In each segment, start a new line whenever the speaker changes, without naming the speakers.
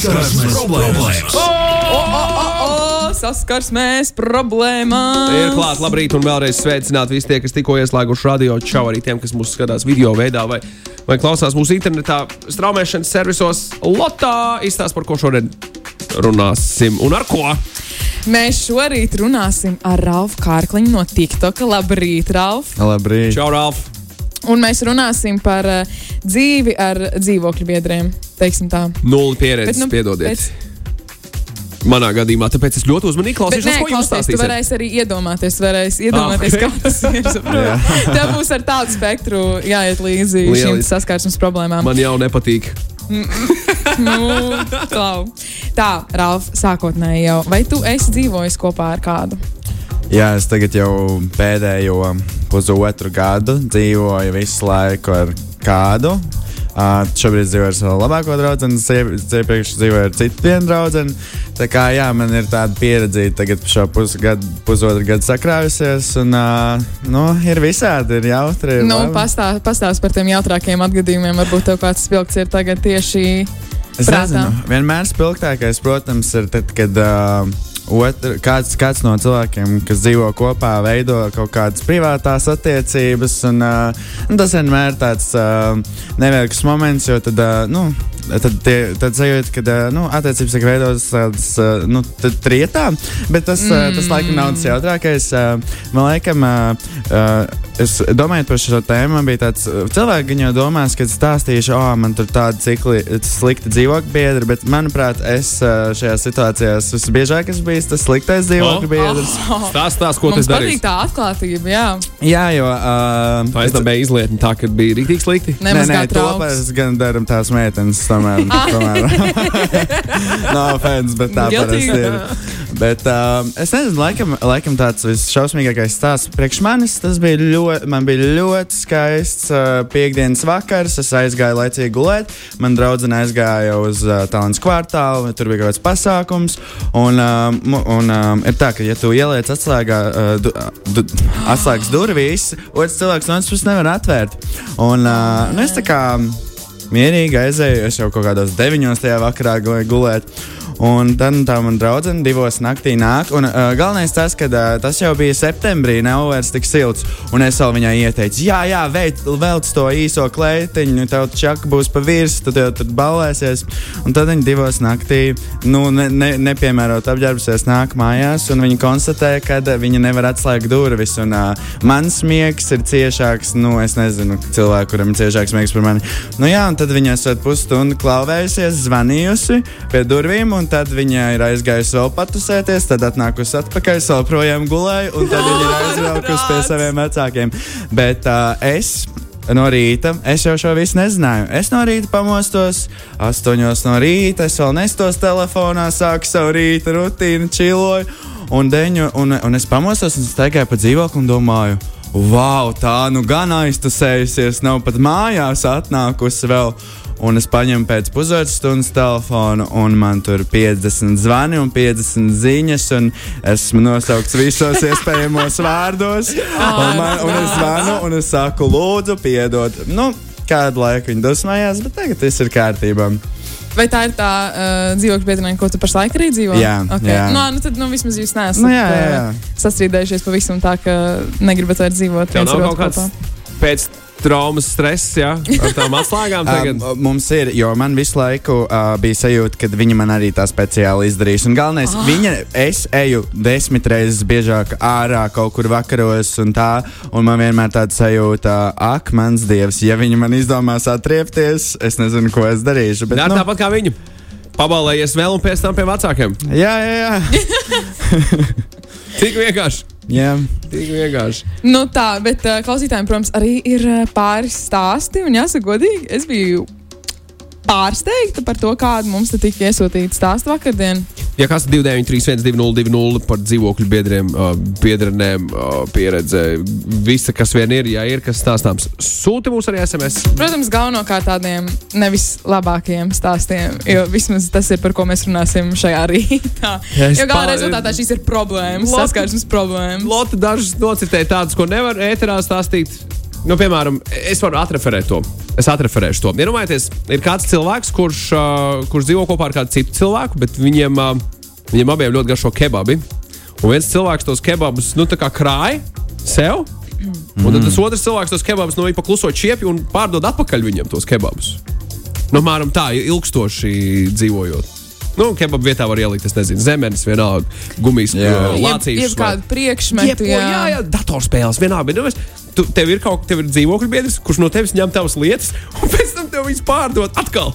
Saskarsmes problēmas!
O, o, o, o, saskarsmēs problēmās!
Ir klāts, labrīt, un vēlreiz sveicināti visi tie, kas tikko ieslēguši radio. Čau arī tiem, kas mūsu skatās video veidā vai, vai klausās mūsu internetā, straumēšanas servisos. Lotā izstāsta, par ko šodien runāsim un ar ko.
Mēs šorīt runāsim ar Ralfu Kārkliņu no TikToka. Labrīt, Ralf!
Labrīt!
Čau, Ralf!
Un mēs runāsim par uh, dzīvi ar dzīvokļu biedriem. tā.
Nulli pieredzes,
Bet, nu,
piedodiet.
pēc-
Manā gadījumā, tāpēc es ļoti uzmanīgi klausīšos,
nē,
ko jūs stāstījat.
varēsi arī iedomāties, varēsi iedomāties,
Ah, ok.
kā tas ir. Tev būs ar tādu spektru jāiet līdzi šīm
Lieliski.
saskarsmes problēmām.
Man jau nepatīk.
Nu, tā, Ralf, sākotnēji jau. Vai tu esi dzīvojis kopā ar kādu?
Jā, es tagad jau pēdējo pusotru gadu dzīvoju visu laiku ar kādu. Uh, šobrīd dzīvoju ar savu labāko draugu, un iepriekš dzīvoju ar citu vienu draugu. Tā kā jā, man ir tāda pieredze, tagad šo pusgadu, pusotru gadu sakrājusies, un uh, nu, ir visādi, ir jautri. ir
Nu, pastāst pastāst par tiem jautrākiem atgadījumiem. Varbūt tev kāds spilgts ir tagad tieši
Es
prātā.
nezinu, vienmēr spilgtākais, protams, ir tad, kad uh, otr, kāds, kāds no cilvēkiem, kas dzīvo kopā, veido kaut kādas privātās attiecības. Un, uh, un tas vienmēr ir tāds uh, neveiksmīgs moments, jo tad. Uh, nu, Tad, tie, tad sajūta, ka uh, nu, attiecības tiek veidotas tādas uh, nu, trietā, bet tas, mm. uh, tas laikam nav tas jautrākais. Uh, man liekas, uh, uh, es domāju par šo tēmu, man bija tāds uh, cilvēks, viņi jau domās, ka es stāstīšu, oh, man tur tāda cikli, slikta dzīvokļa biedra, bet manuprāt, es uh, šajā situācijā visbiežāk esmu bijis tas sliktais dzīvokļa
Oh.
biedrs.
Stāst, stāst, ko
Mums
tas
patīk
darīs.
tā atklātība, jā.
Jā, jo. Uh,
Tā aiznabēja izlietni tā, ka bija rīktīgi slikti.
Nē, nē,
kā
to parasti gan darām tās meitenes. Tomēr, tomēr. Nav offense, bet tā parasti ir. Bet uh, es nezinu, laikam, laikam tāds visšausmīgākais stāsts priekš manis. Tas bija ļoti, man bija ļoti skaists uh, piekdienas vakars. Es aizgāju laicīgi gulēt. Man draudzene aizgāja uz uh, tālens kvartālu, tur bija kaut kāds pasākums. Un, uh, mu- un um, ir tā, ka, ja tu ieliec atslēgā, uh, du, du, atslēgas durvīs, otrs cilvēks no otras puses nevar atvērt. Un, uh, nu, es tā kā mierīgi aizēju. Es jau kaut kādos deviņos tajā vakarā gulēju. Un tad tā man draudzene divos naktī nāk. Un, uh, galvenais tas, ka uh, tas jau bija septembrī, nav vairs tik silts. Un es vēl viņai ieteicu, jā, jā, veic, velc to īso kleitiņu, tev čaka būs pa virsmu, tad jau tur balēsies. Un tad viņi divos naktī, nu, ne, ne, nepiemērot apģērbusies, nāk mājās. Un viņi konstatē, ka viņi nevar atslēgt durvis. Un uh, mans miegs ir ciešāks, nu, es nezinu, cilvēku, kuram ir ciešāks miegs par mani. Nu, jā, un tad viņa esat pusstundu klauvējusies, zvanījusi pie durvīm, un tad viņa ir aizgājusi vēl patusēties, tad atnākusi atpakaļ, vēl projām gulēja, un tad viņa ir aizbraukusi pie saviem vecākiem. Bet uh, es. No rīta es jau šo visu nezināju. Es no rīta pamostos, astoņos no rīta. Es vēl nestos telefonā, sāku savu rīta rutīnu, čiloju. Un, deņu, un, un es pamostos un staigāju pa dzīvokli un domāju, wow, tā nu gan aiztusējusies, nav pat mājās atnākusi vēl. Un es paņēmu pēc pusotras stundas telefonu, un man tur 50 zvani un 50 ziņas, un esmu nosaukts visos iespējamos vārdos. Un, man, un es zvanu, un es saku, lūdzu, piedod. Nu, kādu laiku viņi dusmējās, bet tagad viss ir kārtībā.
Vai tā ir tā uh, dzīvokļa biedrene, ko tu pašlaik arī dzīvo?
Jā,
okay.
jā.
Nu, nu, tad nu, vismaz jūs neesat
Nu, jā, jā, jā.
uh, sastrīdējušies pavisam tā, ka negribat vairs dzīvot viens
nav
ar
kaut kāds pēc traumas stress, jā, ar tām atslēgām tagad.
Um, mums ir, jo man visu laiku uh, bija sajūta, ka viņa man arī tā speciāli izdarīs. Un galvenais, oh. viņa, es eju desmit reizes biežāk ārā kaut kur vakaros, un tā, un man vienmēr tāda sajūta, ak, mans dievs, ja viņa man izdomās atriepties, es nezinu, ko es darīšu. Bet,
Nē,
nu,
tāpat kā viņu. Pabalējies vēl un pēc tam pie vecākiem.
jā, jā, jā.
Tik vienkārši.
Jā.
Tik vienkārši.
Nu, tā, bet uh, klausītājiem, protams, arī ir uh, pāris stāsti. Un jāsaka, godīgi, es biju pārsteigta par to, kāda mums te tika iesūtīta stāsta vakardien.
Ja kas 293, 202, par dzīvokļu biedriem, uh, biedrenēm uh, pieredze, visa, kas vien ir, ja ir kas stāstāms, sūti mums arī SMS.
Protams, galvenokārt tādiem nevis labākajiem stāstiem, jo vismaz tas ir par ko mēs runāsim šajā rītā.
Es
jo galā
pa-
rezultātā šīs ir problēmas, saskarsmes problēmas.
Lotte dažas nocitēja tādas, ko nevar ēterā stāstīt. Nu, piemēram, es varu atreferēt to. Es atreferēšu to. Iedomājieties, ir kāds cilvēks, kurš, uh, kurš dzīvo kopā ar kādu citu cilvēku, bet viņiem, uh, viņiem abiem ļoti garšo kebabi. Un viens cilvēks tos kebabus nu, krāja sev. Un tad tas otrs cilvēks tos kebabus no viņa pakluso čiepju un pārdod atpakaļ viņam tos kebabus. Nu, mēram tā, ilgstoši dzīvojot. Nu, kebabu vietā var ielikt, es nezinu, zemes, vienalga, gumijas,
Jā.
uh,
Jeb, jeb kādu priekšmetu.
Jebko, jā, jā, datorspēles vienā brīdī. Nu, es- tu, tev ir kaut kāds dzīvokļu biedrs, kurš no tevis ņem tavas lietas, un pēc tam tev viņas pārdod atkal.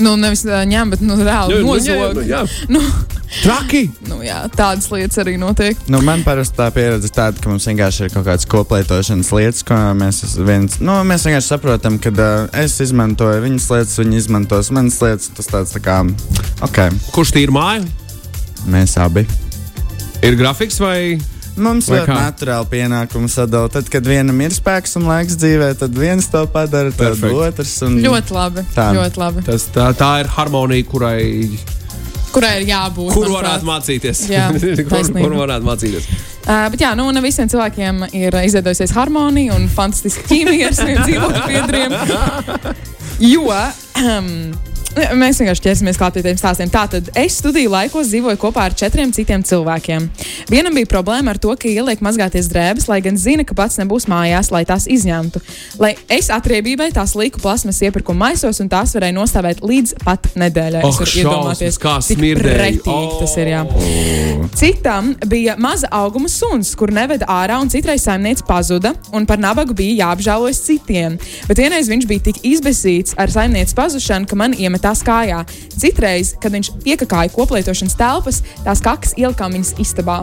Nu, nevis ņem, bet nu, reāli
Jā, nu,
nozog.
jā.
Nu,
Traki!
nu, jā, tādas lietas arī notiek.
Nu, man parasti tā pieredze ir tāda, ka mums vienkārši ir kaut kādas koplietošanas lietas, ko mēs, viens, nu, mēs vienkārši saprotam, ka uh, es izmantoju viņas lietas, viņi izmantos manas lietas. Tas tāds tā kā, ok,
Kurš tīra māju?
mēs abi.
Ir grafiks vai?
Mums
Vai
ir
kā?
naturāli pienākumi sadalīt. Tad, kad vienam ir spēks un laiks dzīvē, tad viens to padara, tad
Perfekt.
otrs. Un...
Ļoti labi.
Tā.
Ļoti labi.
Tas, tā, tā ir harmonija, kurai
Kurai ir jābūt?
kur varētu mācīties.
Jā,
kur, kur varētu mācīties.
Uh, bet jā, nu, ne visiem cilvēkiem ir izveidojusies harmonija un fantastiska ķīmija ar saviem dzīvokļu biedriem. Jo um, mēs vienkārši ķersimies klāt pie tiem stāstiem. Tātad es studiju laikos dzīvoju kopā ar četriem citiem cilvēkiem. Vienam bija problēma ar to, ka ieliek mazgāties drēbes, lai gan zina, ka pats nebūs mājās, lai tās izņemtu. Lai es atriebībai tās liku plasmas iepirkuma maisos, un tās varēja nostāvēt līdz pat nedēļai.
Oh,
Es varu iedomāties,
kā smirdēja.
pretīgi tas ir. Jā. Citam bija maza auguma suns, kur neveda ārā, un citreiz saimniece pazuda, un par nabagu bija jāapžēlojas citiem. Bet vienreiz viņš bija tik izbēsīts ar saimnieces pazušanu, ka man iemetās kājā. Citreiz, kad viņš iekakāja koplietošanas telpas, tās kakas ielikām viņas istabā.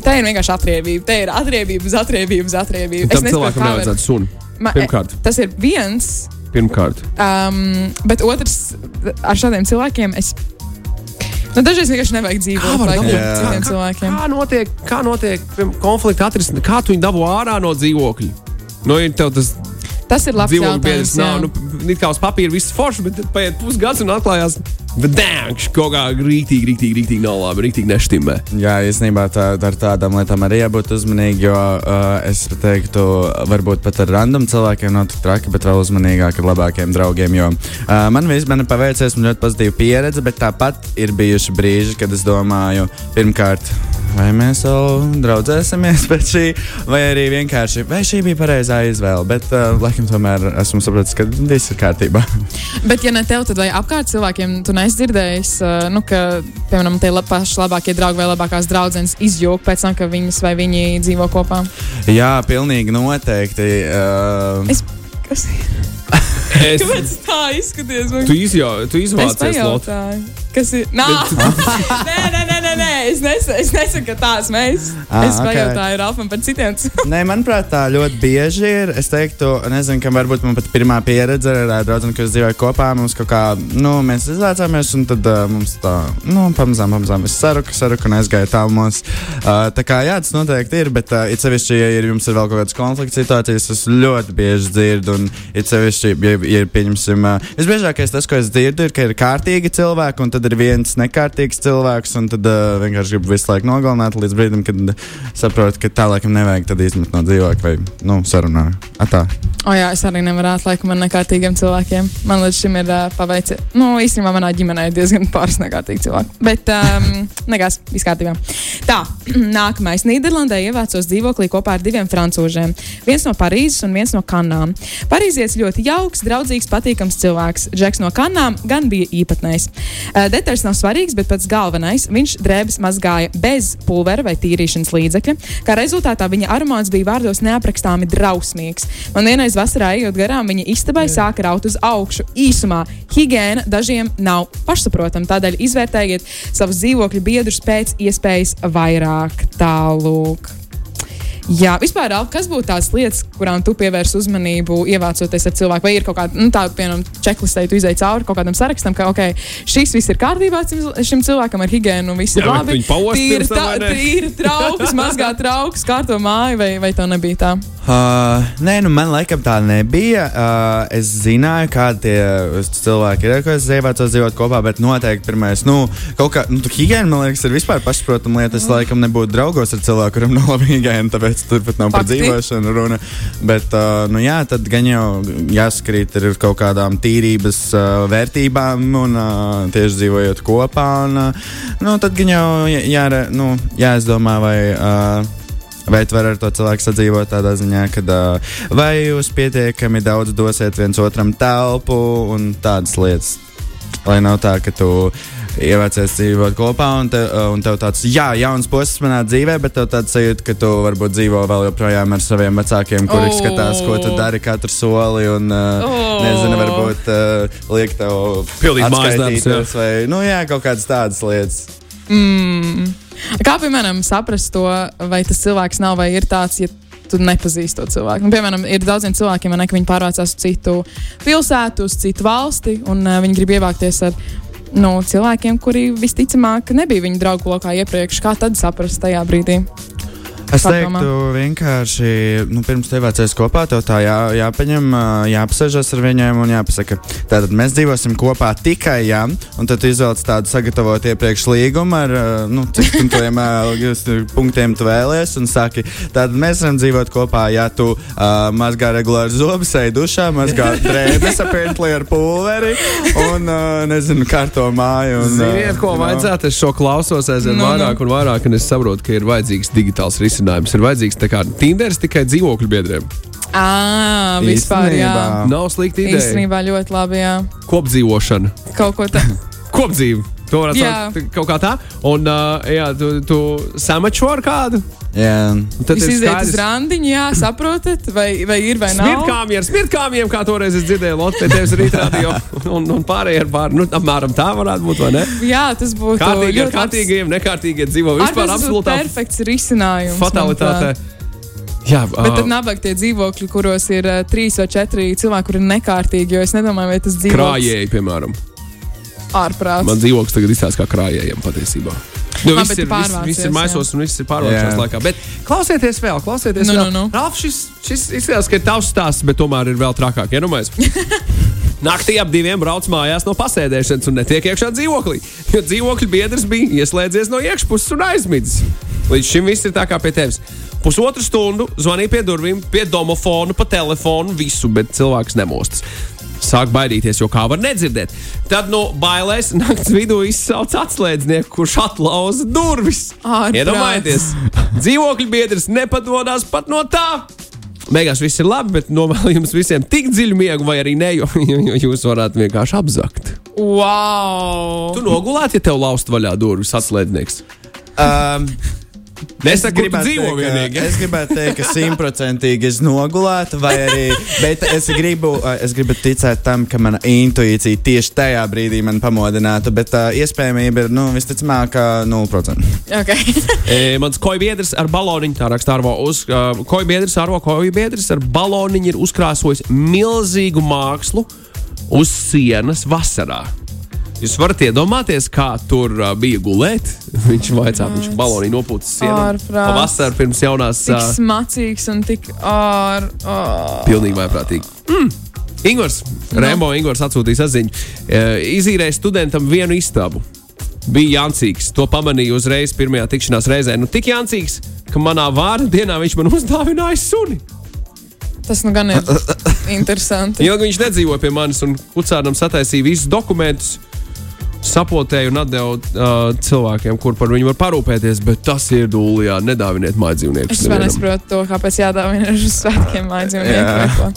Tā ir vienkārši atriebība. Tā ir atriebība uz atriebību uz atriebību.
Tam
nesaprotu,
cilvēkam nevajadzētu sunu.
Ma-
Pirmkārt.
Tas ir viens.
Pirmkārt.
Um, bet otrs, ar šādiem cilvēkiem es. Nu, dažreiz vienkārši nevajag dzīvot ar citiem cilvēkiem.
kā notiek, kā notiek konflikta atrisinājums? Kā tu viņu dabū ārā no dzīvokļa? No ja tev tas
Tas ir
biedrs
jautājums.
nav. Nu, it kā uz papīra viss forši, bet paiet pusgads un atklājās, ka dēngš kaut kā rītīgi, rītīgi, rītīgi nav labi, rītīgi neštimē.
Jā, īstenībā tā, ar tādām lietām arī jābūt uzmanīgiem, jo uh, es teiktu, varbūt pat ar random cilvēkiem nav tik traki, bet vēl uzmanīgāk ar labākiem draugiem. Jo uh, man vispār paveicies, man ļoti pozitīva pieredze, bet tāpat ir bijuši brīži, kad es domāju, pirmkārt, vai mēs vēl draudzēsimies pēc šī, vai arī vienkārši, vai šī bija pareizā izvēle. Bet, uh, laikam, tomēr esmu sapratis, ka viss ir kārtībā.
Bet, ja ne tev, tad vai apkārt cilvēkiem tu neesi dzirdējis, uh, nu, ka, piemēram, tie la- paši labākie draugi vai labākās draudzenes izjūg pēc tam, ka viņas vai viņi dzīvo kopā?
Jā, pilnīgi noteikti. Uh,
Es, kas ir?
Es,
Kāpēc tā izskaties? Man?
tu, izjau, tu
Es
izvācies,
pajautāju. Kas ir? Nā, nē, nē, nē, nē, nē. Es, nesaku, es nesaku, ka tās mēs.
Ah,
es
ok.
pajautāju Rafam par citiem.
Nē, manuprāt, tā ļoti bieži ir. Es teiktu, nezinu, ka varbūt man pat pirmā pieredze ar draugu, kas dzīvoja kopā. Mums kaut kā, nu, mēs izlaižāmies, un tad uh, mums tā, nu, pamazām, pamazām es saruku, saruku un aizgāju tālumos. Uh, tā kā, jā, tas noteikti ir, bet uh, it sevišķi, ja ir, jums ir vēl kaut kādas konflikta situācijas, es ļoti bieži dzirdu, un it sevišķi, ja ir, pieņemsim, visbiežākais tas, ko es dzirdu, ir, ka ir kārtīgi cilvēki, un tad ir viens nekārtīgs cilvēks, un tad uh, vienkārši gribu visu laiku nogalināt līdz brīdim, kad saprotu, ka tā laikam nevajag tad izmet no dzīvokļa vai, nu, sarunā. Atā.
O, jā, es arī nevaru laikam ar nekārtīgiem cilvēkiem. Man līdz šim ir uh, paveicis. Nu, īstenībā manā ģimenē ir diezgan pāris nekārtīgi cilvēki. Bet, um, nekas, viss kārtībā. Tā, nākamais. Nīderlandē ievācos dzīvoklī kopā ar diviem francūžiem. Viens no Parīzes un viens no Kanām. Parīzietis ļoti jauks, draudzīgs, patīkams cilvēks. Džeks no Kanām gan bija īpatnējs. Detaļas nav svarīgas, bet pats galvenais - viņš drēbes mazgāja bez pulvera vai tīrīšanas līdzekļa. Kā rezultātā viņa aromāts bija vārdos neaprakstāmi drausmīgs. Man vienreiz vasarā ejot garām, viņa istabai sāka raut uz augšu. Īsumā higiēna dažiem nav pašsaprotama, tādēļ izvērtējiet savus dzīvokļu biedrus pēc iespējas vairāk tālāk. Jā, vispār, kas būtu tās lietas, kurām tu pievērsi uzmanību, ievācoties ar cilvēku? Vai ir kaut kāda, nu, tāda, piemēram, čeklistē, tu izai cauri kaut kādam sarakstam, ka, ok, šis viss ir kārtībā šim- cilvēkam ar higiēnu, viss ir labi.
tam,
tā, tīra trauks, mazgā trauks, kārto māju, vai, vai to nebija tā?
Uh, nē, nu man laikam tā nebija. Uh, es zināju, kādi tie cilvēki ir, ko es ievācos dzīvot kopā, bet noteikti pirmais, nu, kaut kā, nu, higiēna, man liekas, ir vispār pašsaprotama lieta. Es mm. laikam nebūtu draugos ar cilvēku, kuram nav laba higiēna, tāpēc tur pat nav par
Fakti.
dzīvošanu runa. Bet, uh, nu jā, tad gan jau jāskrīt ar kaut kādām tīrības uh, vērtībām un uh, tieši dzīvojot kopā. Un, uh, nu, tad gan jau jā, jā, nu, jāizdomā, vai. Uh, Vai tu vari ar to cilvēku sadzīvot tādā ziņā, ka uh, vai jūs pietiekami daudz dosiet viens otram telpu un tādas lietas? Lai nav tā, ka tu ievācies dzīvot kopā un, te, un tev tāds, jā, jauns posms manā dzīvē, bet tev tāds sajūta, ka tu varbūt dzīvo vēl joprojām ar saviem vecākiem, kuri oh. skatās, ko tu dari katru soli un, oh. nezinu, varbūt uh, liek tev
Pildīt mājas darbus,
vai, nu jā, kaut kādas tādas lietas.
Mm. Kā piemēram saprast to, vai tas cilvēks nav vai ir tāds, ja tu nepazīsti to cilvēku. Nu, piemēram, ir daudziem cilvēkiem, ne, ka viņi pārvācās uz citu pilsētu, uz citu valsti, un uh, viņi grib ievākties ar nu, cilvēkiem, kuri visticamāk nebija viņu draugu lokā iepriekš. Kā tad saprast tajā brīdī?
Es
Padomā.
teiktu, vienkārši nu, pirms tev vācies kopā, tev tā jā, jāpaņem, ā, jāapsēžas ar viņiem un jāpasaka, tātad mēs dzīvosim kopā tikai, jā, un tad tu izvēlies tādu sagatavot iepriekš līgumu ar, nu, cik tiem punktiem tu vēlies, un saki, tātad mēs varam dzīvot kopā, ja tu uh, mazgā regulāri zobus, ej dušā, mazgā drēbes apēntli ar pulveri un, uh, nezinu, kārto māju. Un,
Ziniet, ko
know.
vajadzētu? Es šo klausos aizvien
Nu, nu.
vairāk un vairāk, un es saprotu, ka ir vajadzīgs digitāls risinājums. Ir vajadzīgs tā kā Tinderis tikai dzīvokļu biedriem.
À, vispār, jā.
Īstenībā.
Nav slikta ideja.
Īstenībā ļoti labi, jā.
Kopdzīvošana,
Kaut ko tādu.
kopdzīve. To varētu saukt kaut kā tā. Un, uh, jā, tu, tu samačo ar kādu.
Jā.
Tad
Jūs
ir
iziet uz rāndiņu, jā, saprotat, vai, vai ir vai nav.
Smirkāmiem, smirkāmiem, kā toreiz es dzirdēju, Lotte, tevis rītā radio, un, un pārējie ar pāri. Nu, apmēram tā varētu būt, vai ne?
Jā, tas būtu
Kārtīgi ar
ļoti
kārtīgiem, nekārtīgie dzīvo vispār absolūtā
perfekts risinājums.
fatalitātē.
manuprāt.
Jā,
Bet tad
ā,
nabaga tie dzīvokļi, kuros ir uh, trīs vai četri cilvēki, kuri ir nekārtīgi, jo es nedomāju, vai tas dzīvoklis
krājēji, piemēram.
Ārprāts.
Man dzīvoklis tagad izstāsta kā krājējiem patiesībā. Nu,
Ah,
viss, ir, viss,
pārvācies,
viss ir
jā.
maisos un viss ir
Jā.
laikā. Bet klausieties vēl, klausieties
Nu,
vēl.
nu, nu.
Ralf, šis, šis izskatās, ka ir tavs stāsts, bet tomēr ir vēl trakāk. Iedomājies. Naktī ap diviem brauc mājās no pasēdēšanas un netiek iekšā dzīvoklī. Jo dzīvokļa biedrs bija ieslēdzies no iekšpuses un aizmidzis. Līdz šim viss ir tā kā pie tevis. Pusotru stundu zvanīja pie durvīm, pie domofona, pa telefonu, visu, bet cilvēks nemostas. Sāk baidīties, jo kā var nedzirdēt. Tad no bailēs naktas vidū izsauc atslēdznieku, kurš atlauza durvis.
Ārprāts.
Iedomājieties, dzīvokļa biedrs nepadodas pat no tā. Beigās viss ir labi, bet novēlu jums visiem tik dziļu miegu, vai arī ne, jo, jo jūs varētu vienkārši apzakt.
Wow!
Tu nogulētu, ja tev laust vaļā durvis atslēdznieks.
Um,
Tu
gribētu
dzīvo
teikt, ka-
vienīgi.
Es gribētu teikt, ka simtprocentīgi es nogulētu, vai arī. Bet es gribu, uh, es gribu ticēt tam, ka mana intuīcija tieši tajā brīdī man pamodinātu. Bet uh, iespējamība ir, nu, visticamāk, uh, 0%.
Okay.
E, mans koju biedrs ar baloniņu, tā raksta Arvo, uz, uh, koju biedrs, Arvo koju biedrs ar baloniņu ir uzkrāsojis milzīgu mākslu uz sienas vasarā. Jūs varat iedomāties, kā tur uh, bija gulēt. Viņš vaicā, viņš balonī nopūtas sienu. Pavasarī pirms jaunās.
Tik
Uh,
smacīgs un tik ār. ār.
Pilnīgi vaiprātīgi. Mm. Ingūns, Remo Ingūns atsūtīja saziņu. E, izīrēja studentam vienu istabu. Bija Jansīgs. To pamanīju uzreiz pirmajā tikšanās reizē. Nu, tik Jansīgs, ka manā vārdu dienā viņš man uzdāvināja suni.
Tas nu gan ir interesanti.
Ilgi viņš nedzīvoja pie manis un kucēnam sataisīja visus dokumentus. Sapotēju un atdevu uh, cilvēkiem, kur par viņu var parūpēties, bet tas ir dūlijā. Nedāviniet māju dzīvniekus.
Es nesaprotu to, kāpēc jādāvina uz svētkiem mājas dzīvnieku.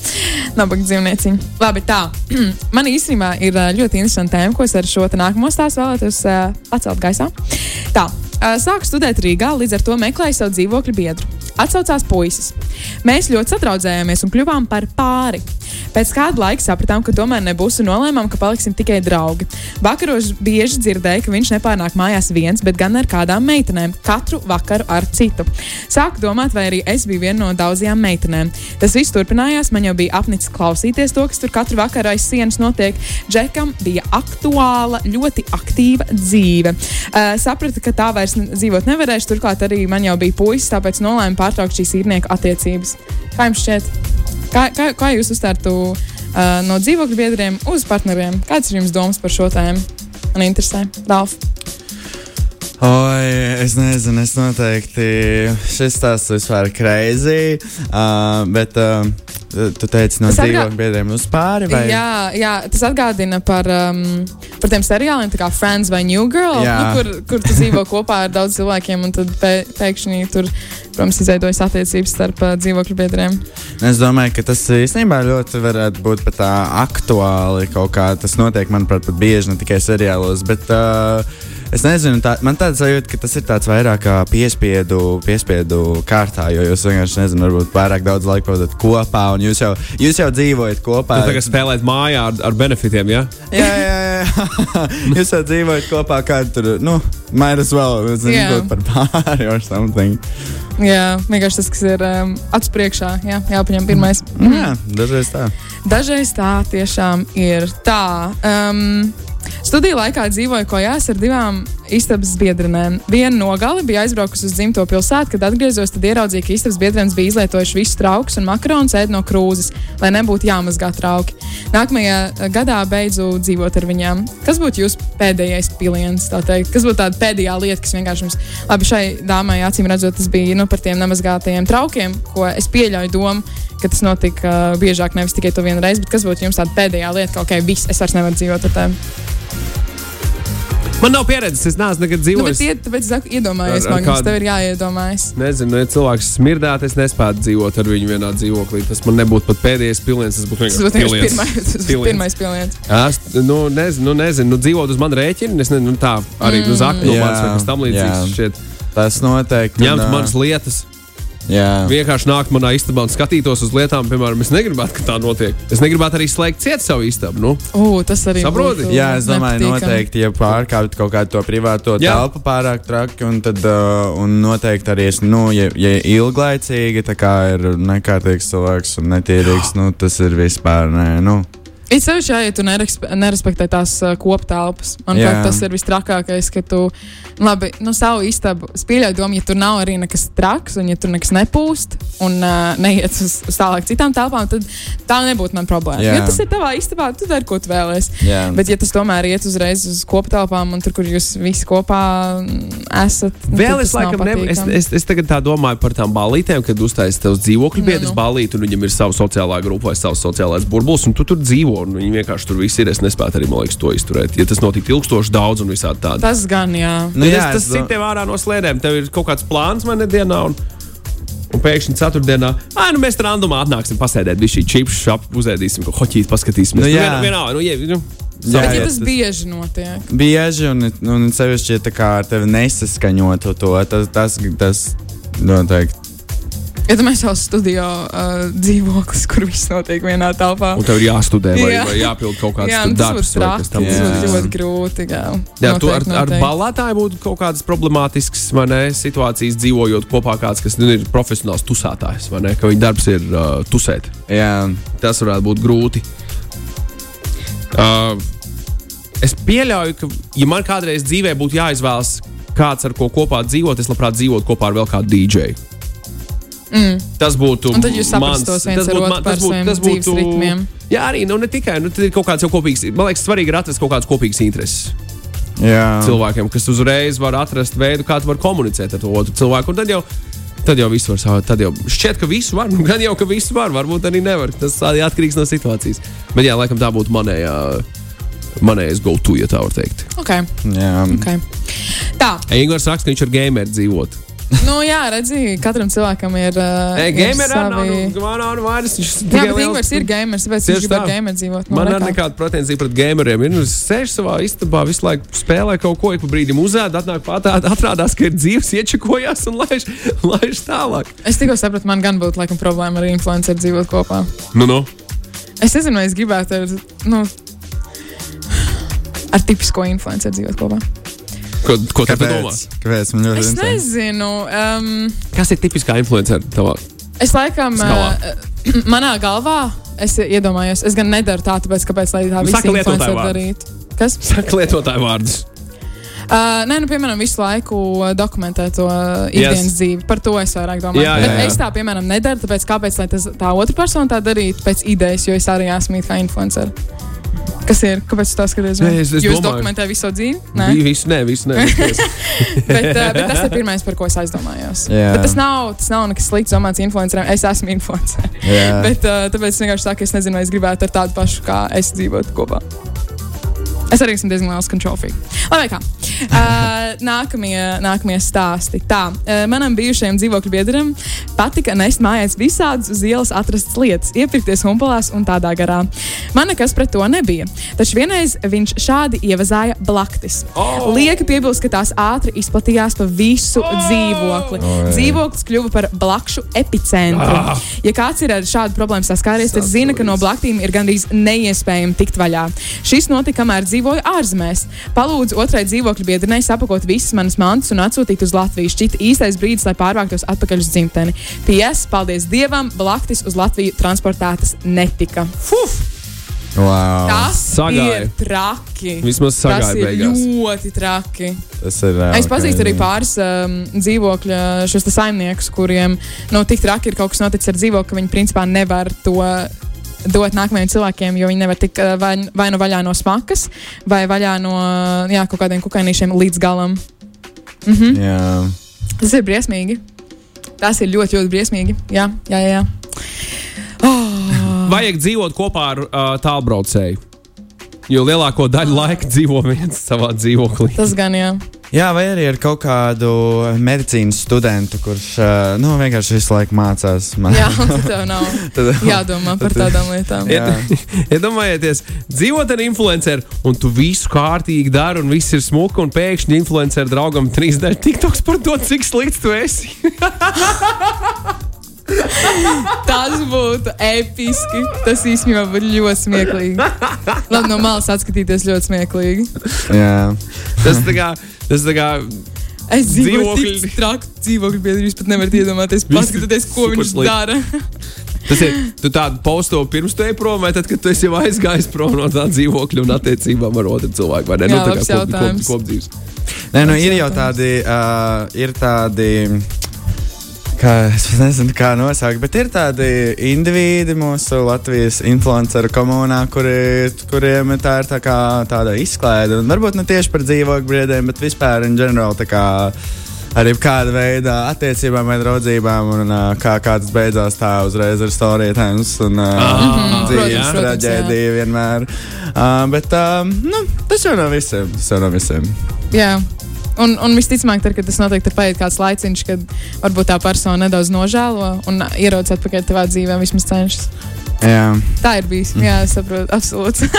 Nabaga dzīvnieciņu. Labi, tā. Man īstenībā ir ā, ļoti interesanta tēma, ko es ar šo nākamo stāstu vēlētos uh, pacelt gaisā. Tā. ā, Sāku studēt Rīgā, līdz ar to meklēju savu dzīvokļu biedru. Atsaucās puisis. Mēs ļoti satraucējāmies un kļuvām par pāri. Pēc kāda laika sapratām, ka tomēr nebūs un nolēmām, ka paliksim tikai draugi. Vakaros bieži dzirdēju, ka viņš nepārnāk mājās viens, bet gan ar kādām meitenēm, katru vakaru ar citu. Sāku domāt, vai arī es biju viena no daudzajām meitenēm. Tas viss turpinājās, man jau bija apnicis klausīties to, kas tur katru vakaru aiz sienas notiek. Džekam bija aktuāla, ļoti aktīva dzīve. Uh, sapratu, ka tā vairs dzīvot nevarēšu, turklāt arī man jau bija puisis, tāpēc nolēmu pārtraukt šīs īrnieku attiecības. Kā jums šķiet? Kā, kā, kā jūs uztvērtu uh, no dzīvokļu biedriem uz partneriem? Kāds ir jums domas par šo tēmu? Man interesē, Dāvs.
Oi, es nezinu, es noteikti šis tās vispār ir crazy. Uh, bet uh, tu teici no dzīvokļu biedriem uz pāri vai?
Jā, jā, tas atgādina par, um, par tiem seriāliem, kā Friends vai New Girl,
Jā.
nu, kur, kur tu dzīvo kopā ar daudz cilvēkiem, un tad pē, pēkšņi tur, protams, izveidojas attiecības starp uh, dzīvokļu biedriem.
Es domāju, ka tas īstenībā ļoti varētu būt pat tā aktuāli kaut kā. Tas notiek, manuprāt, pat bieži ne tikai seriālos. Bet, uh, Es nezinu, tā, man tāds sajūta, ka tas ir tāds vairāk kā piespiedu, piespiedu kārtā, jo jūs vienkārši nezināt, varbūt pārāk daudz laika pavadat kopā, un jūs jau, jūs jau dzīvojat kopā.
Tu tagad spēlēt mājā ar, ar benefitiem, ja?
Jā, jā, jā. jūs jau dzīvojat kopā, kā tur, nu, might as well, zinu,
Jā.
būt par pāri or something.
Jā, vienkārši tas, kas ir um, acu priekšā, jā, jāpaņem pirmais.
Mm. Jā, dažreiz tā.
Dažreiz tā tiešām ir tā. Um, studiju laikā dzīvoju kojās ar divām istabas biedrenēm. Viena no gala bija aizbraukusi uz dzimto pilsētu, kad atgriezos, tad ieraudzīju, ka istabas biedrenes bija izlietojuši visus traukus un makaronus ēd no krūzes, lai nebūtu jāmazgā trauki. Nākamajā eh, gadā beidzu dzīvot ar viņām. Kas būtu jūsu pēdējais piliens? tā? Kas būtu tāda pēdējā lieta, kas vienkārši jums, labi, šai dāmai acīm redzot, tas bija nu, par tiem nemazgātajiem traukiem, ko es pieļauju domu, ka tas notika uh, biežāk, nevis tikai to vienu reizi, bet kas būtu jums tāda pēdējā lieta, ka, ok, viss, es vairs nevaru dzīvot ar tevi.
Man nav pieredzes, es neesmu nekad
Nu, bet
dzīvojis.
iet, tāpēc es
ar
man
kādu-
tev ir jāiedomājas.
Nezinu, ja cilvēks smirdētu, es nespētu dzīvot ar viņu vienā dzīvoklī. Tas man nebūtu pat pēdējais piliens, tas būtu vienkārši piliens.
pirmais,
Piliens.
pirmais piliens.
Es nu, nezinu, nu, nezinu, nu, dzīvot uz manu rēķinu. Es nezinu, nu, tā arī uz aknu monētas vai kas tam līdzīgs.
Tas noteikti.
ņemt manas lietas,
Jā.
vienkārši nākt manā istabā un skatītos uz lietām. Piemēram, es negribētu, ka tā notiek. Es negribētu arī slēgt ciet savu istabu. Nu,
U, tas arī
Saproti?
Jā, es domāju,
nepatīkami.
noteikti, ja pārkāpt kaut kādu to privāto
Jā.
telpu pārāk traki, un tad uh, un noteikti arī, es, nu, ja, ja ilglaicīgi tā kā ir nekārtīgs cilvēks un netīrīgs, nu, tas ir vispār nē. Nu.
It sevišķi, ja tu nerespe- nerespektē tās uh, koptelpas. Manuprāt,
Jā.
tas ir vistrakākais, ka tu, labi, nu, savu istabu, es pieļauju domu, ja tur nav arī nekas traks, un ja tur nekas nepūst, un uh, neiet uz, uz tālāk citām telpām, tad tā nebūtu man problēma.
Jā.
Ja tas ir tavā istabā, tu dari, ko tu vēlēsies. Bet, ja tas tomēr iet uzreiz uz koptelpām, un tur, kur jūs visi kopā esat, nu,
Vēl es laikam nevaru. Es, es, es tagad tā domāju par tām balītēm, kad uztaisīs tev dzīvokļu
Nu,
biedrs
nu.
balīti, un viņam ir sava sociālā grupa vai savs sociālais burbulis, un tu tur dzīvo, un viņi vienkārši tur viss ir. Es nespēju arī, man liekas, to izturēt. Ja tas notiek ilgstoši daudz un visādi tādi.
Tas gan, jā.
Nu, jā,
es, tas
do-
ir tev ārā no slēdēm. Tev ir kaut kāds plāns man nedēļā. Un... Un pēkšņi ceturtdienā, ah, nu mēs randumā atnāksim, pasēdēt, bija šī čips, šāp, uzēdīsim, ko hoķīt, paskatīsimies.
Nu, jā.
vienā, vienā, nu, jā, nu,
Jā,
Bet, ja
jā,
tas bieži notiek,
Bieži un, un sevišķi, ja tā kā ar tevi nesaskaņotu to, tas, tas, tas noteikti.
Ja tu mēs jau studio uh, dzīvoklis, kur viss notiek vienā telpā.
Un tev ir jāstudē, vai,
Jā.
vai jāpild kaut kāds
Jā,
darbs,
Tas būtu ļoti grūti. Jā,
Jā, tu ar, ar balētāju būtu kaut kādas problemātiskas vai ne, situācijas, dzīvojot kopā kāds, kas nu, ir profesionāls tusētājs, vai ne, ka viņa darbs ir uh, tusēt.
Jā,
Tas varētu būt grūti. Uh, es pieļauju, ka, ja man kādreiz dzīvē būtu jāizvēlas kāds, ar ko kopā dzīvot, es labprāt dzīvotu kopā ar vēl kādu dīdžeju.
Mm.
Tas būtu. Mans- tas būtu man- tas būtu- tas būtu-
ritmiem.
Jā, arī nu, ne tikai. Nu, ir kaut kāds kopīgs. Man liekas, svarīgi ir atrast kaut kādas kopīgas intereses
jā.
cilvēkiem, kas uzreiz var atrast veidu, kā tu vari komunicēt ar to otru cilvēku. Un tad jau, tad jau viss var savādāk. Tad jau šķiet, ka visu var. Nu, gan jau, ka visu var, varbūt arī nevar. Tas arī atkarīgs no situācijas. Bet jā, laikam tā būtu manējā. Manējais go-to, ja tā var teikt.
Okay,
jā.
okay. Tā,
Eigors raksta, ka viņš ar gameru dzīvot.
nu jā, redzi, katram cilvēkam ir. Uh,
Ei,
ir
gameru arī nav.
savi-
Nu, man nav vairs. Viņš
Jā, bet Ingūns ir gamers,
Tieši
viņš grib ar gameru dzīvot.
Man nav nekāda pretenzija pret gameriem. Ir nu, sēž savā istabā, visu laiku spēlē kaut ko, ik pa brīdim uzēd, atnāk patāt, atrādās, ka ir dzīves, iečakojās un laiž, laiž tālāk.
Es tikko sapratu, man gan būtu laikam problēma ar influenceru dzīvot kopā.
Nu, nu.
Es nezinu, vai es gribētu ar, nu, ar tipisko influenceru dzīvot kopā.
Ko, ko tu domā?
Kāpēc? Man ļoti
Es
interesanti?
nezinu. Um,
Kas ir tipiskā influencer tavā?
Es laikam,
Skalā.
uh, manā galvā, es iedomājos, es gan nedaru tā, tāpēc, kāpēc lai tā
Nu,
visi
saka lietotāju
influenceri
vārdu.
darītu. Kas?
Saka lietotāju vārdus.
Uh, nē, nu, piemēram, visu laiku uh, dokumentē to uh, ikdienas yes. dzīvi. Par to es vairāk domāju.
Jā,
Bet
jā, jā.
es tā, piemēram, nedaru. Tāpēc kāpēc lai tas, tā otra persona tā darītu pēc idejas, jo es arī esmu it kā influencer. Kas ir? Kāpēc tu tā skaties?
Nē, es- es
Jūs
domāju.
dokumentējat visu dzīvi? Nē,
Visu, nē, visu, nē.
bet, uh, bet tas ir pirmais, par ko es aizdomājos.
Jā.
Bet tas nav, tas nav nekas slikts domāts influenceriem. Es esmu influencer.
Jā.
Bet, uh, tāpēc es vienkārši saku, es nezinu, vai es gribētu ar tādu pašu, kā es dzīvotu kopā. Es arī esmu diezgan liels control freak. Labi, kā. Uh, nākamie, nākamie stāsti. Tā, uh, manam bijušajam dzīvokļu biedram patika nest mājās visādas uz ielas atrastas lietas, iepirkties humpalās un tādā garā. Man nekas pret to nebija. Taču vienreiz viņš šādi ievazāja blaktis.
Oh!
Lieki piebilst, ka tās ātri izplatījās pa visu oh! dzīvokli.
Oi.
Dzīvoklis kļuva par blakšu epicentru.
Ah!
Ja kāds ir ar šādu problēmu saskāries, tad zina, ka no blaktīm ir gandrīz neiespējami tikt vaļā. Šis notika, kamēr dzīvoju ārzemēs. Palūdzu otrai dzīvokļu biedrenei sapakot visas manas mantas un atsūtīt uz Latviju. Šķita īstais brīdis, lai pārvāktos atpakaļ uz dzimteni. PS, paldies Dievam, blaktis uz Latviju transportētas netika. Fuf!
Wow.
Tas
Sagāja.
ir traki.
Vismaz
Tas
sagāja
ir
beigās.
ļoti traki.
Tas ir. uh,
Es pazīstu arī
crazy.
pāris um, dzīvokļa šos te saimniekus, kuriem nu, tik traki ir kaut kas noticis ar dzīvokli, ka viņi principā nevar to dot nākamajiem cilvēkiem, jo viņi nevar tikt uh, vai, vai nu vaļā no smakas, vai vaļā no jā, kaut kādiem kukainīšiem līdz galam. Mhm.
Jā.
Tas ir briesmīgi. Tas ir ļoti, ļoti briesmīgi. Jā, jā, jā. jā. Oh.
Vajag dzīvot kopā ar uh, tālbraucēju. Jo lielāko daļu laika dzīvo viens savā dzīvoklī.
Tas gan jā.
Jā, vai arī ar kaut kādu medicīnas studentu, kurš uh, nu, vienkārši visu laiku mācās. Man-
Jā, tad tev nav
Tad-
jādomā par tādām lietām.
Iedomājieties, dzīvot ar influenceru, un tu visu kārtīgi dari, un viss ir smuki, un pēkšņi influenceru draugam trīs daļas tiktoks par to, cik slikts tu esi.
Tas būtu episki. Tas īstenībā būtu ļoti smieklīgi. Labi, no malas atskatīties ļoti smieklīgi.
Jā.
Tas tā kā. Tas tā kā
Es dzīvoju
Dzīvokļi.
tik traku dzīvokļu biedru, jūs pat nevarat iedomāties, paskatieties, ko viņš
slikti.
dara.
Tas ir. Tu tādu posto pirms ej prom, vai tad, kad tu esi jau aizgājis prom no tā dzīvokļa un attiecībām ar otru cilvēku? Vai ne?
Jā,
nu, tā kā kop, kop,
jautājums.
kopdzīves.
Nē, nu, ir jau tādi, uh, ir tādi, kā, es nezinu, kā nosaukt, bet ir tādi indivīdi mūsu Latvijas influenceru komunā, kuri, kuriem tā ir tā kā tāda izklaide. Un varbūt ne tieši par dzīvokļu briedēm, bet vispār in general tā kā. Arī kāda veida attiecībām vai draudzībām, un uh, kā, kā tas beidzās, tā uzreiz ir storytēns un uh,
Ah,
dzīves traģēdija vienmēr. Uh, bet uh, nu, tas jau nav visiem. Tas jau nav visiem.
Jā. Un, un visticamāk, tad, kad tas notiek, tad paiet kāds laiciņš, kad varbūt tā persona nedaudz nožēlo un ierodas atpakaļ tavā dzīvē, vismaz cenšas.
Jā.
Tā ir bijis. Jā, es saprotu, absolūti.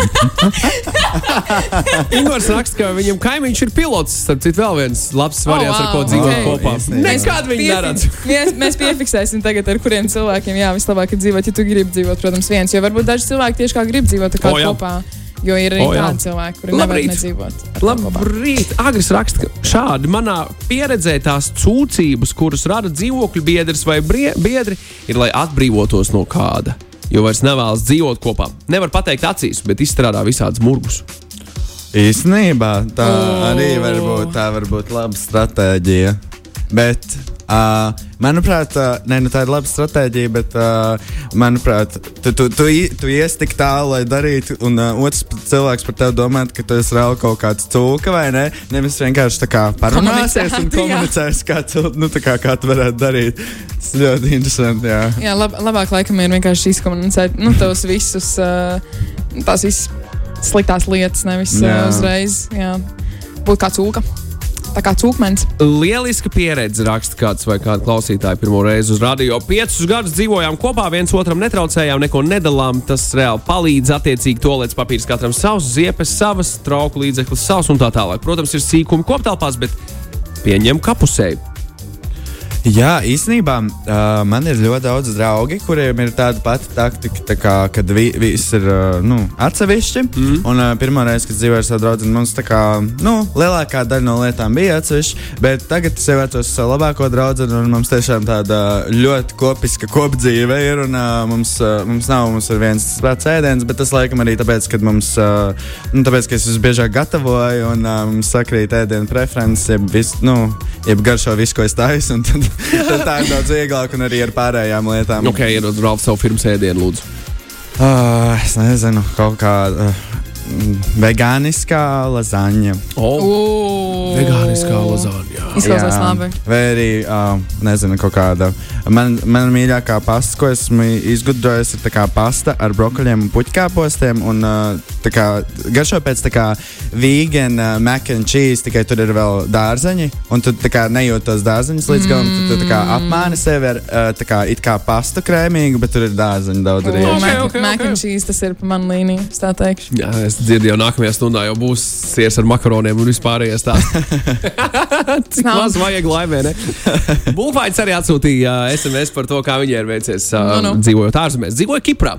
Ingūns raksta, ka viņam kaimiņš ir pilots. Starp citu, vēl viens labs variants,
Oh,
ar ko
wow,
dzīvot
ok.
kopā. Nekad viņi neredz.
Mēs, mēs piefiksēsim tagad, ar kuriem cilvēkiem jā, vislabāk ir dzīvot. Ja tu gribi dzīvot, protams, viens, jo varbūt daži cilvēki tieši kā grib dzīvot ar
O,
kādu
jā.
kopā. Jo ir arī
O, jā.
tādi cilvēki, kuri nevar nedzīvot.
Labrīt! Agris raksta, ka šādi manā pieredzē tās cūcības, kuras rada dzīvokļu biedrs vai biedri, ir lai atbrīvotos no kāda. Jo vairs nevēlas dzīvot kopā. Nevar pateikt acīs, bet izstrādā visādus murgus.
Īstenībā tā
O.
arī var būt, tā var būt laba stratēģija. Bet, uh, manuprāt, uh, ne, nu, tā ir laba stratēģija, bet, uh, manuprāt, tu, tu, tu, tu ies tik tālu, lai darītu, un uh, otrs cilvēks par tevi domā, ka tu esi vēl kaut kāds cūka vai ne. Nevis vienkārši tā kā parunāsies un komunicēs, kā, cil- nu, kā, kā tu varētu darīt. Tas ļoti interesanti. Jā.
Jā, lab, labāk laikam ir vienkārši izkomunicēt nu, tos visus, uh, tās visas sliktās lietas, nevis uh, uzreiz jā, būt kā cūka. Tā kā cūkmens.
Lieliska pieredze, raksta kāds vai kāda klausītāja pirmo reizi uz radio. Piecus gadus dzīvojām kopā, viens otram netraucējām, neko nedalām. Tas reāli palīdz. Attiecīgi, toalets papīrs katram savs, ziepes savas, trauku līdzeklis savs un tā tālāk. Protams, ir sīkumi koptelpās, bet pieņem kapusēju.
Jā, īstenībā uh, man ir ļoti daudz draugi, kuriem ir tāda pati taktika, tā kā, kad vi, viss ir uh, nu, atsevišķi. Mm. Un uh, pirmā reize, kad dzīvoju ar savu draugu, mums tā kā nu, lielākā daļa no lietām bija atsevišķi. Bet tagad es jau atceros savu labāko draugu, un mums tiešām tāda ļoti kopiska kopdzīve ir. Un, uh, mums, uh, mums nav mums viens pats ēdiens, bet tas laikam arī tāpēc, ka mums, uh, nu, tāpēc, ka es visbiežāk gatavoju un uh, mums sakrīt ēdienu preferences, jeb, vis, nu, jeb garšo visu, ko es taisu. Tad tā ir daudz vieglāk un arī ar pārējām lietām.
Ok, iedod Ralf savu firmas ēdienu, lūdzu.
Uh, es nezinu, kaut kāda uh, vegāniskā lazaņa.
Oh, vegāniskā lazāņa.
Izklausās labi.
Vai arī, uh, nezinu, kaut kāda. Man, man mīļākā pasta, ko esmu izgudrojis, ir tā kā pasta ar brokoļiem un puķkāpostiem. Un, uh, tā kā garšo pēc tā kā vegan uh, mac and cheese, tikai tur ir vēl dārzeņi. Un tu tā kā nejūti tos dārzeņus līdz galam. Tu, tu tā kā apmāni sevi ar uh, tā kā it kā pastu krēmīgu, bet tur ir dārzeņi daudz arī.
Oh,
Ok,
mac,
ok,
mac and cheese, tas ir pa manu līniju, es tā teikšu.
Jā, es dzirdu, jau nākamajā stundā jau būs siers ar makaroniem un vispārējais tāds. Cik maz vajag laimē, ne? Bulfaids arī atsūtīja uh, SMS par to, kā viņai ir veicies uh,
Nu, nu.
dzīvojot ārzemēs. Dzīvoja Kiprā,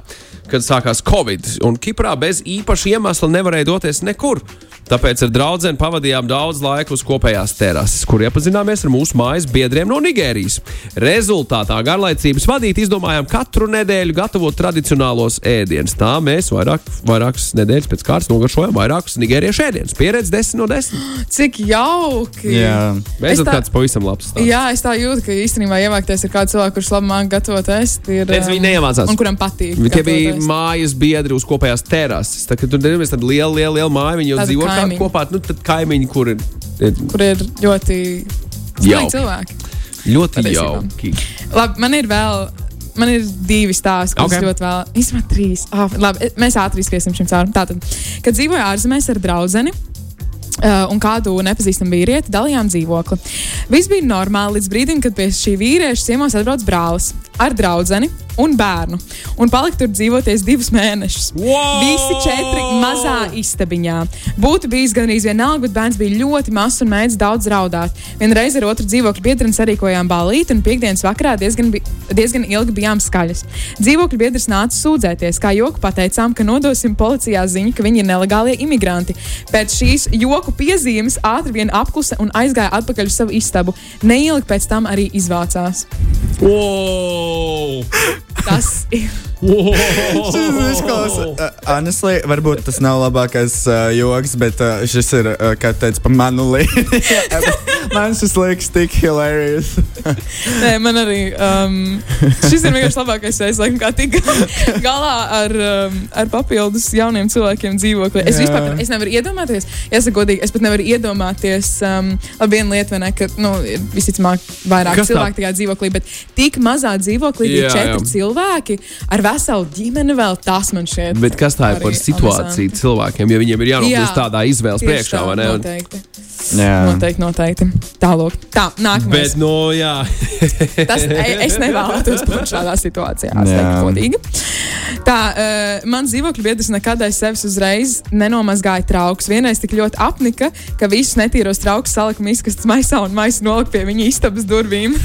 kad sākās Covid, un Kiprā bez īpaša iemesla nevarēja doties nekur. Tāpēc ar draugiem pavadījām daudz laika uz kopējās terases, kur iepazināmies ar mūsu mājas biedriem no Nigērijas. Rezultātā garlaicības vadīt izdomājām katru nedēļu gatavot tradicionālos ēdienus. Tā mēs vairāk, vairākas nedēļas pēc kārtas nogaršojam vairākus nigēriešu ēdienus. Pieredze 10 no 10.
Cik jauki!
Jā.
Beidzot,
Es tā-
kāds pavisam labs. stāsts.
Jā, es tā jūtu, ka īstenībā ievākties ar kādu cilvēku, kurš labi māca gatavot ēst, ir.
Redz, viņi neiemācās.
Un kuram patīk.
Tie bija mājas biedri uz kopējās terases. Tā, kad tur bija tāda liela, liela, liela māja, viņi jau
Tādi
dzīvo kā
kaimiņi.
kopā. Nu, kaimiņi, kur ir
Kur ir ļoti
Jauki.
cilvēki.
ļoti
Patiesībā.
jauki.
Labi, man ir vēl. Man ir divi stāsti, kas
Ok.
okay. ļoti vēl. Īstenībā trīs. Oh, labi, mēs ātri skriesim šim cauri. Tātad, kad dzīvoju ārzemēs ar draugu. Uh, un kādu nepazīstamu vīrieti dalījām dzīvokli. Viss bija normāli līdz brīdim, kad pie šī vīrieša ciemos atbrauc brālis ar draugu un bērnu. Un palika tur dzīvoties divus mēnešus.
Wow!
Visi četri mazā istabiņā. Būtu bijis gan arī vienalga, bet bērns bija ļoti mazs un mēģināja daudz raudāt. Vienreiz ar otru dzīvokļu biedru sarīkojām balīti, un piekdienas vakarā diezgan, bi diezgan ilgi bijām skaļas. Dzīvokļu biedrs nāca sūdzēties, kā joku pateicām, ka nodosim policijā ziņu, ka viņi ir nelegālie imigranti. Pēc šīs joku piezīmes ātri vien apklusa un aizgāja atpakaļ uz savu istabu. Neilgi pēc tam arī izvācās.
Wow!
Tas ir.
Šis izklausās, uh, honestly, varbūt tas nav labākais uh, joks, bet uh, šis ir, uh, kā teica, pa manu līniju. Man šis liekas tik hilarious.
Nē, man arī um, šis ir vienkārši labākais veids, laikam, kā tikt galā ar, um, ar papildus jauniem cilvēkiem dzīvoklī. Es
Jā.
vispār es nevaru iedomāties, es godīgi, es pat nevaru iedomāties, um, labi, viena lieta, vai ne, ka, nu, visticamāk, vairāk
Kas tā?
cilvēku tajā dzīvoklī, bet tik mazā dzīvoklī
Jā,
četri cilvēki ar veselu ģimeni vēl tas man šķiet.
Bet kas tā ir par situāciju
amizanti.
cilvēkiem, ja viņiem ir jānokļūst
Jā.
tādā izvēles priekšā,
tā,
vai ne?
Noteikti.
Jā.
Noteikti, noteikti. Tālāk. Tā, nākamais.
Bet, nu, jā.
Tas, e- es nevēlos būt šādā situācijā. Teiktu, godīgi. Tā, uh, man dzīvokļa biedrs nekad aiz sevis uzreiz nenomazgāja traukus. Vienreiz tik ļoti apnika, ka visus netīros traukus salika miskastes maisā un maisa nolika pie viņa istabas durvīm.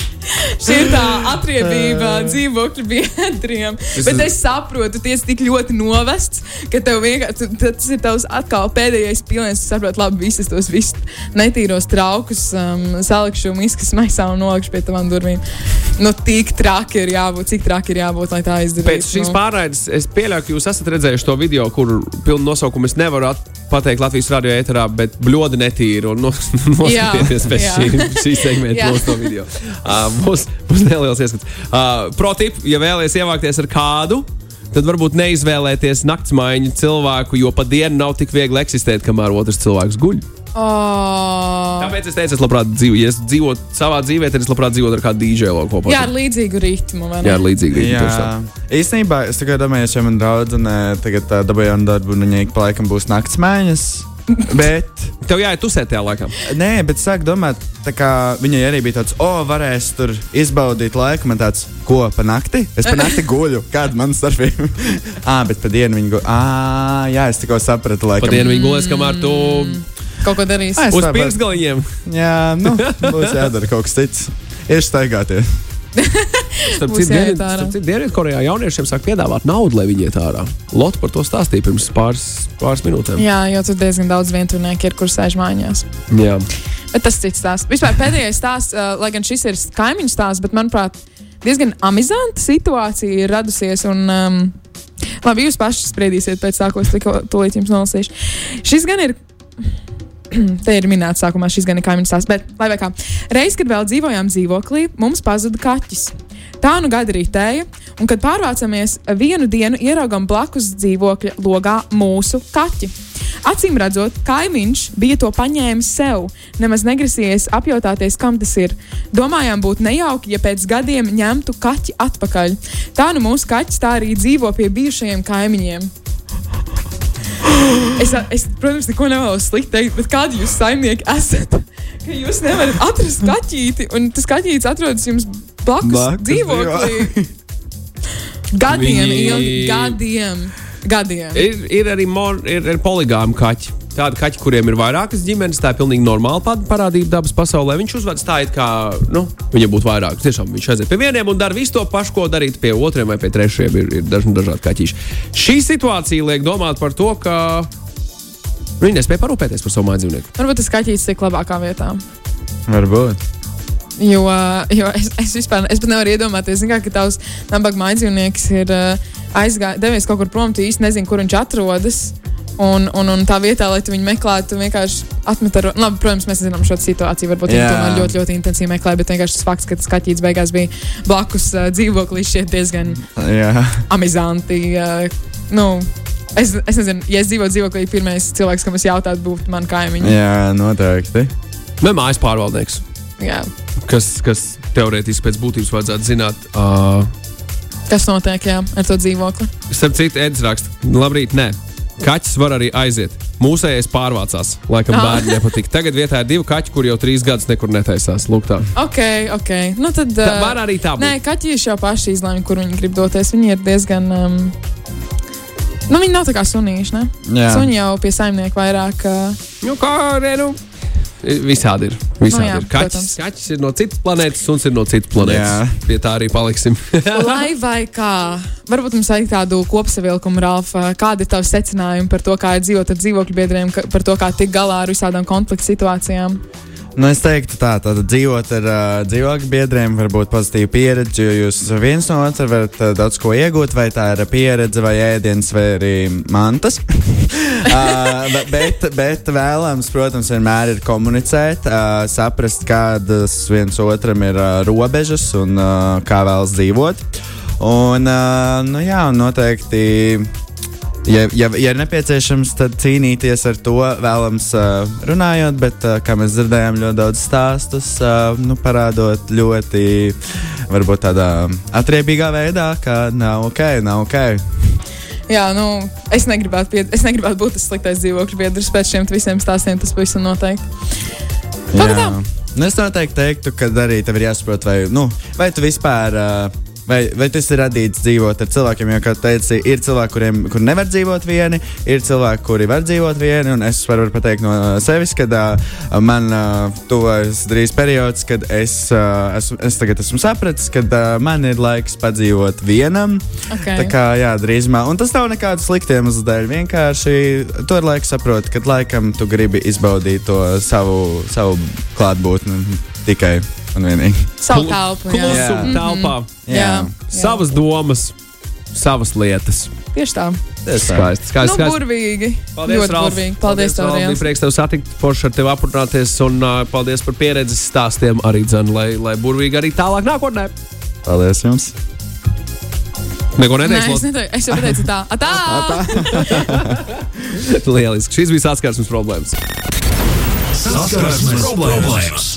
Šī ir tā atriebība dzīvokļu biedriem. Bet es saprotu, tas ir tik ļoti novests, ka tev vienkārši tas ir tavs atkal pēdējais piliens. Tu saproti, labi, visas tos visus netīros traukus um, salikšu miskas maisā un nolikšu pie tavām durvīm. Nu, tik traki ir jābūt, cik traki ir jābūt, lai tā izdarītu.
Pēc šīs
nu.
pārraides es pieļauju, ka jūs esat redzējuši to video, kur pilnu nosaukumu es nevaru at- pateikt Latvijas radio ēterā, bet bļodi netīri un nos, noskatieties pēc šī, šī segmenta mūsu to video. Uh, būs, būs neliels ieskats. Uh, Protip, ja vēlaties ievākties ar kādu, tad varbūt neizvēlēties naktsmaiņu cilvēku, jo pa dienu nav tik viegli eksistēt, kamēr otrs cilvēks guļ.
Oh.
Tāpēc es teicu, es labprāt dzīvotu, ja es dzīvotu savā dzīvē, tad es labprāt dzīvotu ar kādu dīdžeju kopā.
Jā, ar līdzīgu ritmu. vai ne?
Jā, ar līdzīgu ritmu.
īstenībā es tikai domāju, ja man draudzene tagad dabūja darbu, un viņai ik pa laikam būs naktsmaiņas. Bet,
Tev jāiet tusēt tajā laikā.
nē, bet sāk domāt, kā viņai arī bija tāds, o, varēs tur izbaudīt laiku. Man tāds, ko pa nakti? Es pa nakti guļu. Kāda man starpība? ah, bet pa dienu viņa guļ. Ah, jā, es tikko sapratu,
Pa
laikam.
dienu viņi gulēs, kamēr tu
kaut ko darīs.
Es
Uz pirkstgaliņiem.
Jā, nu, būs jādara kaut kas cits. Ir staigāties.
Starp citu, Dienvidkorejā jauniešiem sāk piedāvāt naudu, lai viņi iet ārā. Lotte par to stāstīja pirms pāris, pāris minūtēm.
Jā, jo tur diezgan daudz vientuļnieku ir, kur sēž mājās.
Jā.
Bet tas cits stāsts. Vispār pēdējais stāsts, uh, lai gan šis ir kaimiņu stāsts, bet manuprāt, diezgan amizanta situācija ir radusies. Un, um, labi, jūs paši spriedīsiet pēc tā, ko es tikko tūlīt jums nolasīšu. Šis gan ir. Te ir minēts, sākumā šis gan ir kaimiņš stāsts, bet, lai kā, reiz, kad vēl dzīvojām dzīvoklī, mums pazuda kaķis. Tā nu gada ritēja, un kad pārvācamies vienu dienu, ieraugām blakus dzīvokļa logā mūsu kaķi. Acīm redzot, kaimiņš bija to paņēmis sev, nemaz negrasījies apjautāties, kam tas ir. Domājām, būtu nejauki, ja pēc gadiem ņemtu kaķi atpakaļ. Tā nu mūsu kaķis tā arī dzīvo pie bijušajiem kaimiņiem. Es, es, protams, neko nevēlos slikti teikt, bet kādi jūs saimnieki esat? Ka jūs nevarat atrast kaķīti, un tas kaķītis atrodas jums blakus,
Blakus
dzīvoklī. Gadiem,
Viņi-
ilgi, gadiem, gadiem.
Ir, ir arī mon, ir, ir poligāmi kaķi. Tādi kaķi, kuriem ir vairākas ģimenes, tā ir pilnīgi normāla pa- parādība dabas pasaulē. Viņš uzvedas tā, it kā nu, viņam būtu vairāk. Tiešām viņš aiziet pie vieniem un dara visu to pašu, ko darīt pie otriem vai pie trešiem. Ir, ir dažni dažādi kaķīši. Šī situācija liek domāt par to, ka viņi nespēja parūpēties par savu māju dzīvnieku.
Varbūt tas kaķis tiek labākā vietā.
Varbūt.
Jo, jo es, es vispār es pat nevaru iedomāties, kā, ka tavs nabaga mājdzīvnieks ir uh, aizgājis, devies kaut kur prom, tu īsti nezini, kur viņš atrodas. Un, un, un tā vietā, lai tu viņu meklētu, vienkārši atmet ar. Labi, protams, mēs zinām šo situāciju. Varbūt viņi tomēr ļoti, ļoti intensīvi meklē, bet vienkārši tas fakts, ka tas kaķis beigās bija blakus uh, dzīvoklī, šķiet diezgan
Jā.
amizanti. Uh, nu, es, es nezinu, ja es dzīvotu dzīvoklī, pirmais cilvēks, kam es jautātu, būtu man kaimiņš.
Jā, noteikti.
Vai mājas pārvaldnieks,
Jā.
kas, kas teorētiski pēc būtības vajadzētu zināt. Uh,
Kas notiek jā, ar to dzīvokli?
Starp citu, Edis raksta, labrīt, nē. Kaķis var arī aiziet. Mūsējais pārvācās. Laikam
Ah.
bērniem nepatīk. Tagad vietā ir divi kaķi, kur jau trīs gadus nekur netaisās. Lūk, tā.
Ok, ok. Nu, tad,
Tā
uh,
var arī tā būt.
Nē, kaķis jau paši izlēma, kur viņi grib doties. Viņi ir diezgan. Um, nu, viņi nav tā kā sunīši. Ne? Suņi jau pie saimnieka vairāk. Uh,
Nu, kā arī nu, visādi ir. Visādi
Nu jā,
ir. Kaķis,
protams.
kaķis ir no citas planētas, suns ir no citas planētas.
Jā.
Pie tā arī paliksim.
lai vai kā, varbūt mums vajag tādu kopsavilkumu, Ralfa. Kāda ir tava secinājuma par to, kā ir dzīvot ar dzīvokļu biedriem, par to, kā tikt galā ar visādām konflikta situācijām?
Nu, es teiktu, tā tad dzīvot ar uh, dzīvokļu biedriem var būt pozitīva pieredze, jo jūs viens no otra varat uh, daudz ko iegūt, vai tā ir pieredze, vai ēdiens, vai arī mantas. uh, be- bet, bet vēlams, protams, vienmēr ir komunicēt, uh, saprast, kādas viens otram ir uh, robežas un uh, kā vēlas dzīvot. Un, uh, nu, jā, noteikti. Ja, ja, ja ir nepieciešams, tad cīnīties ar to vēlams uh, runājot, bet, uh, kā mēs dzirdējām, ļoti daudz stāstus, uh, nu, parādot ļoti, varbūt tādā atriebīgā veidā, ka nav ok, nav ok.
Jā, nu, es negribētu, pied... es negribētu būt tas sliktais dzīvokļu biedrs pēc šiem visiem stāstiem. Tas pavisam noteikti. Tā.
Nu, es noteikti teiktu, ka arī tev ir jāsaprot, vai, nu, vai tu vispār. Uh, Vai, vai tas ir radīts dzīvot ar cilvēkiem? Jo, kā teici, ir cilvēki, kuriem kur nevar dzīvot vieni, ir cilvēki, kuri var dzīvot vieni. un Es varu pateikt no sevis, ka uh, man uh, tuvojas drīz periods, kad es, uh, esmu, es tagad esmu sapratis, ka uh, man ir laiks padzīvot vienam.
Okay.
Tā kā jā, drīzumā. Un tas nav nekāds slikts iemesls dēļ. Vienkārši to ir laiks saprot, kad laikam tu gribi izbaudīt to savu, savu klātbūtni tikai un vienīgi.
Savu telpu. jā.
Klusuma
Mhm.
telpā.
Jā. jā.
Savas domas, savas lietas.
Tieši tā.
Skaisti, skaisti.
Nu,
skaisti.
burvīgi.
Paldies,
Ļoti
Ralf.
burvīgi. Paldies, tev,
Ralf. Prieks tev satikt, forši ar tevi aprunāties. Un uh, paldies par pieredzes stāstiem arī dzēn, lai, lai burvīgi arī tālāk nākotnē.
Paldies jums!
Neko
Nē,
neteicu.
es, neteicu, es jau pateicu tā. Atā!
Lieliski. Šīs bija saskarsmes problēmas.
Saskarsmes problēmas.